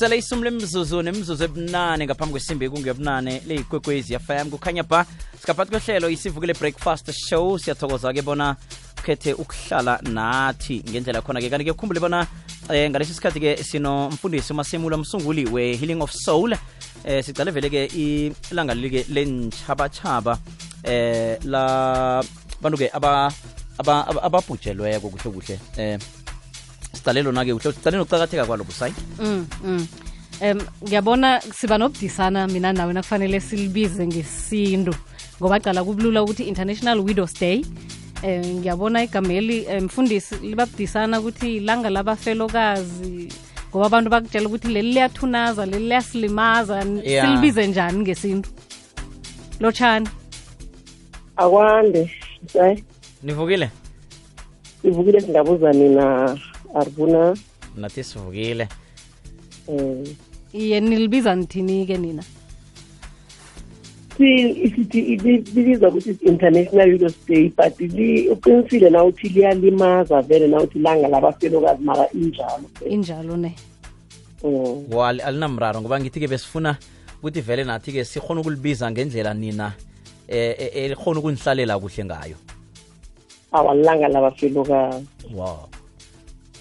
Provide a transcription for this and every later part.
sele isumu lemzuzu nemzuzu ebunane ngaphambi kwesimbi kungebunane leyigwegwezi fm kukhanya ba sikaphathi kwehlelo isivukile breakfast show. Siyathokoza-ke bona ukhethe ukuhlala nathi ngendlela khona-ke. Kanti-ke ukhumbule bona eh, ngalesi sikhathi-ke sinomfundisi umasemula msunguli we-healing of soul. Eh, sicale vele-ke ilanga leli-ke lentjhabatshaba eh la bantu-ke ababhujelweko kuhle kuhle eh. Sidale lona-ke uhle sicale nokucakatheka kwalo busayi mm, mm. um ngiyabona siba nobudisana mina nawe nakufanele silibize ngesintu. Ngoba cala kubulula ukuthi international widows day um ngiyabona igameli mfundisi libabudisana ukuthi ilanga labafelokazi ngoba abantu bakutshela ukuthi leli liyathunaza leli liyasilimaza Yeah. silibize njani ngesintu? Lotshani. Akwande nivukile? Ivukile singabuza nina aribuna nathi sivukile um iye nilibiza nithini-ke nina? Sithi libizwa ukuthi international widows day but uqinisile na uthi liyalimaza vele na uthi langa labafelokazi mara injalo injalo ne. Um wa alinamraro ngoba ngithi-ke besifuna ukuthi vele nathi-ke sikhona ukulibiza ngendlela nina eh ekhona ukunihlalela kuhle ngayo. Awalanga labafelokazi. Wow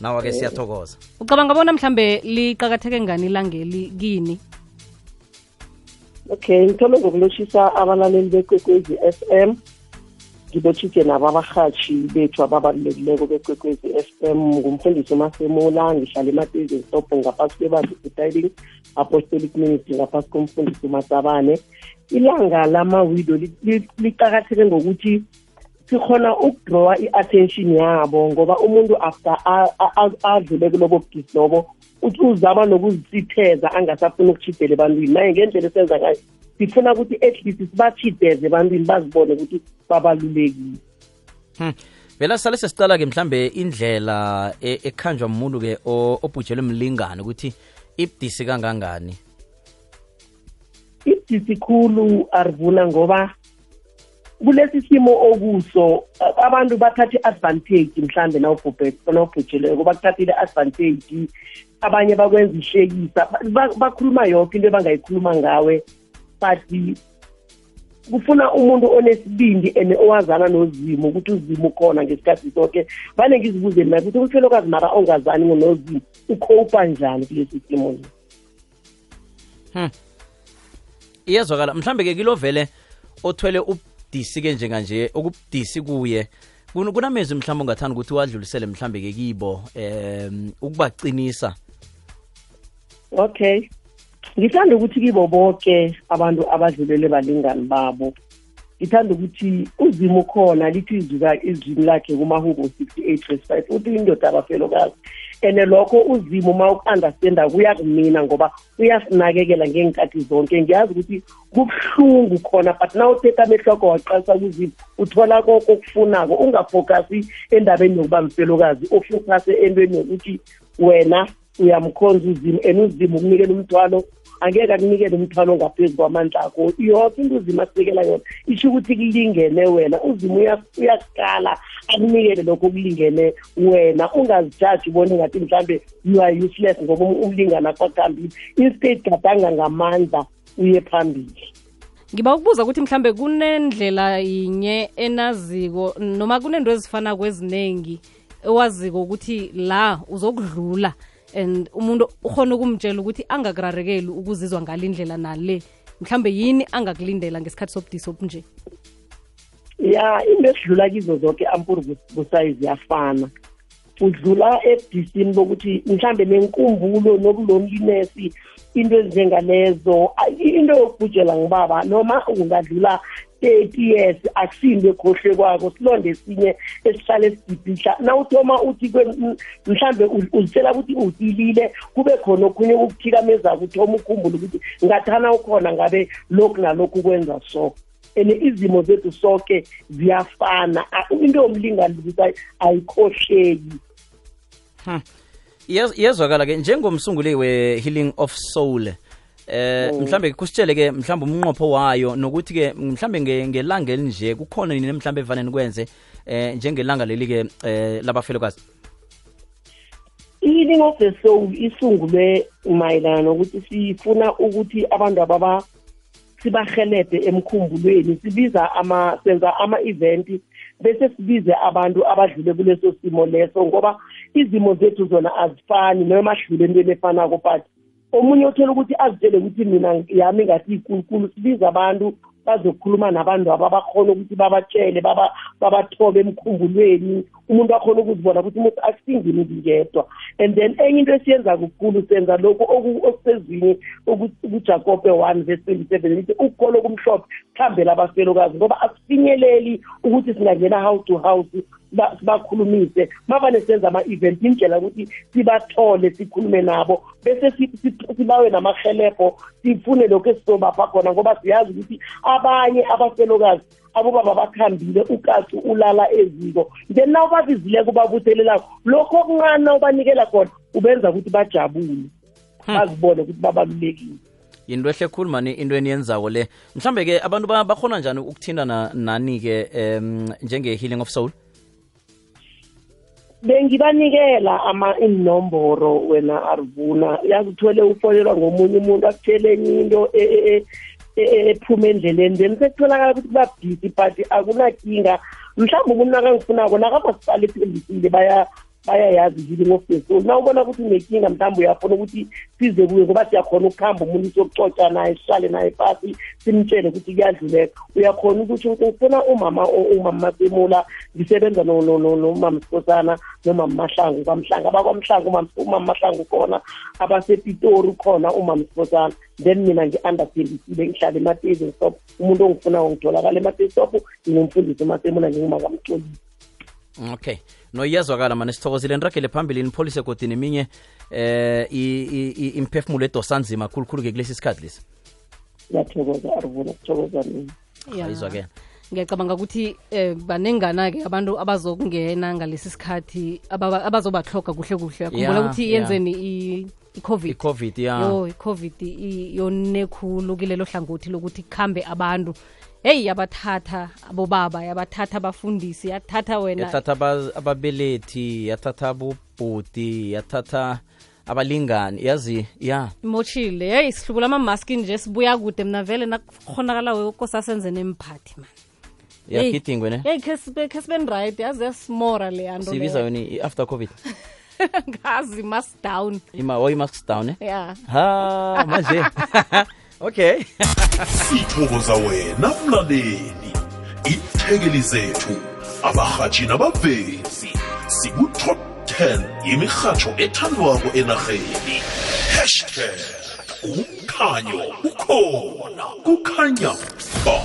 nawa-ke siyathokoza. Ucabanga bona mhlambe liqakatheke ngani ilangeli kini? Okay ngithome ngokulotshisa abalaleli bekwekwezi f m. Ngilotshise nabo abarhatshi bethu ababalulekileko bekwekwezi f m. Ngumfundisi umasemula ngihlala ematezini stop ngaphasi kwebazi tididing apostolic ministry ngaphasi komfundisi umatabane. Ilanga lama-widow li- li- liqakatheke ngokuthi sikhona ukudrawa i-attention yabo ngoba umuntu after a- a- a- adlule kulobo bugisi lobo uthi uzama nokuzisitheza angasafuni ukuchidela ebantwini. Naye ngendlela esenza ngayo sifuna ukuthi at least sibachideze ebantwini bazibone ukuthi babalulekile. Hmm. vela sale sesicala-ke mhlambe indlela e- ekhanjwa muntu-ke o- obhujelwe mlingane ukuthi ibudisi kangangani? Ibudisi khulu arivuna ngoba kulesi simo okuso a- abantu bathatha i-advantage mhlambe nawubhujeleko bakuthathile i-advantage. Abanye bakwenza ihlekisa Ba- bakhuluma yonke into abangayikhuluma ngawe but kufuna umuntu onesibindi and owazana nozimo ukuthi uzimo ukhona ngesikhathi sonke vane ngizibuze mina ukuthi umfelokazi mara ongazani nozimo ukhowupa njani kulesi simo le hmm. iyazwakala mhlambe-ke kilo vele othwele ubudisi-ke njenganje okubudisi kuye. Kun- kunamezwi mhlawumbe ongathanda ukuthi wadlulisele mhlambe-ke kibo um ukubaqinisa? Okay. Ngithanda ukuthi kibo bonke abantu abadlulele balingani babo. Ngithanda ukuthi uzimo ukhona lithi izwi ka- izwini lakhe kumahubo 68 verse 5 uthi indoda abafelokazi and lokho uzimo uma uku-understanda kuyakumina ngoba uyasinakekela ngeenkathi zonke. Ngiyazi ukuthi kubuhlungu khona but na uthetha amehloko waqalisa kuzimo uthola koko okufunako ungafokasi endabeni yokuba mfelokazi ofokase entweni yokuthi wena uyamkhonza uzimo and uzimo ukunikela umthwalo angeke akunikele umthwalo ngaphezu kwamandla akho. Yoke into uzima asikela yona. Isho ukuthi kulingene wena. Uzima uya- uyasikala akunikele lokho kulingene wena. Ungazijaji ubone ngathi mhlambe you are useless ngoba um- umlingana kwakuhambile instead gadanga ngamandla uye phambili. Ngiba ukubuza ukuthi mhlambe kunendlela yinye enaziko noma kunento ezifana kweziningi ewaziko ukuthi la uzokudlula and umuntu ukhona ukumtshela ukuthi angakurarekeli ukuzizwa ngalindlela nale. Mhlambe yini angakulindela ngesikhathi sobudisi obunje? Ya into esidlula kizo zonke ampuri busayizi yafana. Udlula ebudisini bokuthi mhlambe nenkumbulo nokuloneliness into ezinjengalezo into yokubhujela ngibaba noma ungadlula 30 years akusinto ekhohle kwako silonde esinye esihlala esidibhihla nawuthoma uthi mhlambe uzitshela ukuthi utilile kube khona okhunye ukuthikamezako uthoma ukhumbula ukuthi ngathana ukhona ngabe lokhu nalokhu kwenza so. And izimo zethu sonke ziyafana. Into yomlingani ukuthi ayikhohleki. Iyaz- iyazwakala-ke njengomsunguli we-healing of soul eh mhlambe kusitshele ke mhlambe umnqopho wayo nokuthi ke mhlambe nge- ngelanga elinje kukhona nini mhlambe evane nikwenze eh njengelanga leli ke eh labafelokazi? I-healing of the soul isungulwe mayelana nokuthi sifuna ukuthi abantu ababa sibahelebhe emkhumbulweni sibiza ama senza ama-event bese sibize abantu abadlule kuleso simo leso ngoba izimo zethu zona azifani noma adlule entweni efanako but omunye uthola ukuthi azitshele ukuthi mina yami ngathi ikulukulu sibiza abantu bazokhuluma nabantu aba bakhona ukuthi babatshele baba- babathobe emkhumbulweni. Umuntu akhona ukuzibona ukuthi umuntu akusingini ngingedwa. And then enye into esiyenza kukhulu senza lokhu oku- okusezwini oku- kujakobe one verse twenty seven lithi ukukholwa okumhlophe kuhambela abafelokazi ngoba asifinyeleli ukuthi singangena house to house siba- sibakhulumise mavane senza ama-event indlela ukuthi sibathole sikhulume nabo bese si- si- sibawe namahelebho sifune lokhu esizobapha khona ngoba siyazi ukuthi abanye abafelokazi abobaba bakhambile ukacu ulala eziko. Then na ubabizileko ubabuthelelako lokho okuncane na ubanikela khona ubenza ukuthi bajabule. Bazibone ukuthi babalulekile. Yinto ehle khulu mani into eniyenzako le? Mhlambe-ke abantu ba- bakhona njani ukuthintana nani-ke um njenge-healing of soul? Bengibanikela ama inomboro wena arvuna. Yazi uthole ufonelwa ngomunye umuntu akutshele enye into e- e- e- ephuma endleleni. Then sekutholakala ukuthi babhisi but akunakinga mhlawumbe umuntu nakangifunako nakamasipala ethembisile baya bayayazi healing of the soul na ubona ukuthi unenkinga mhlawumbe uyafuna ukuthi size kuye ngoba siyakhona ukuhamba umuntu siyokuxoxa naye sihlale naye pasi simtshele ukuthi kuyadluleka. Uyakhona ukuthi ngifuna umama umama masemula ngisebenza no- no- no- nomama sikhosana nomama mahlangu kwamhlanga abakwamhlanga umama mahlangu khona abasepitori khona umama sikhosana then mina ngi-undertendisile ngihlale ematezi stop umuntu ongifunayo ngitholakala ematezi stop ngingumfundisi emasemula ngingumakamcolisi okay. No iyazwakala mani sithokozile niragele phambili nipholise kodwa neminye eh i- i- i- imphefumulo edosanzima khulukhulu-ke kulesi sikhathi lesi. Ngiyathokoza arvuna kuthokoza mina Ya. ayizwakela ngiyacabanga ukuthi eh banengana-ke abantu abazokungena ngalesi sikhathi ababa- abazobahloga kuhle kuhle. Akhumbula Ya, ukuthi yenzeni i- i-covid i-covid ya. Yo i-covid yone khulu kilelo hlangothi lokuthi kuhambe abantu heyi yabathatha bobaba yabathatha abafundisi yathatha wena. Yathatha aba- ababelethi yathatha abobhoti yathatha abalingani. Yazi ya. Imoshile heyi sihlubula amamaski nje sibuya kude mna vele nakukhonakala wekosasenze nemphathi man. Hey. yagidingwe ne? hey khe sibe right yazi yasimora le yanto siyibiza yona i-after covid. Ngazi mask down. Ima oh, i-masks down eh? ya. Ha manje okay. Sithokoza wena mlaleli. Ithekeli zethu abarhatshi nabavezi siku-top 10 imirhatsho ethandwako enarheni. Hashtag umkhanyo ukhona. Kukhanya ba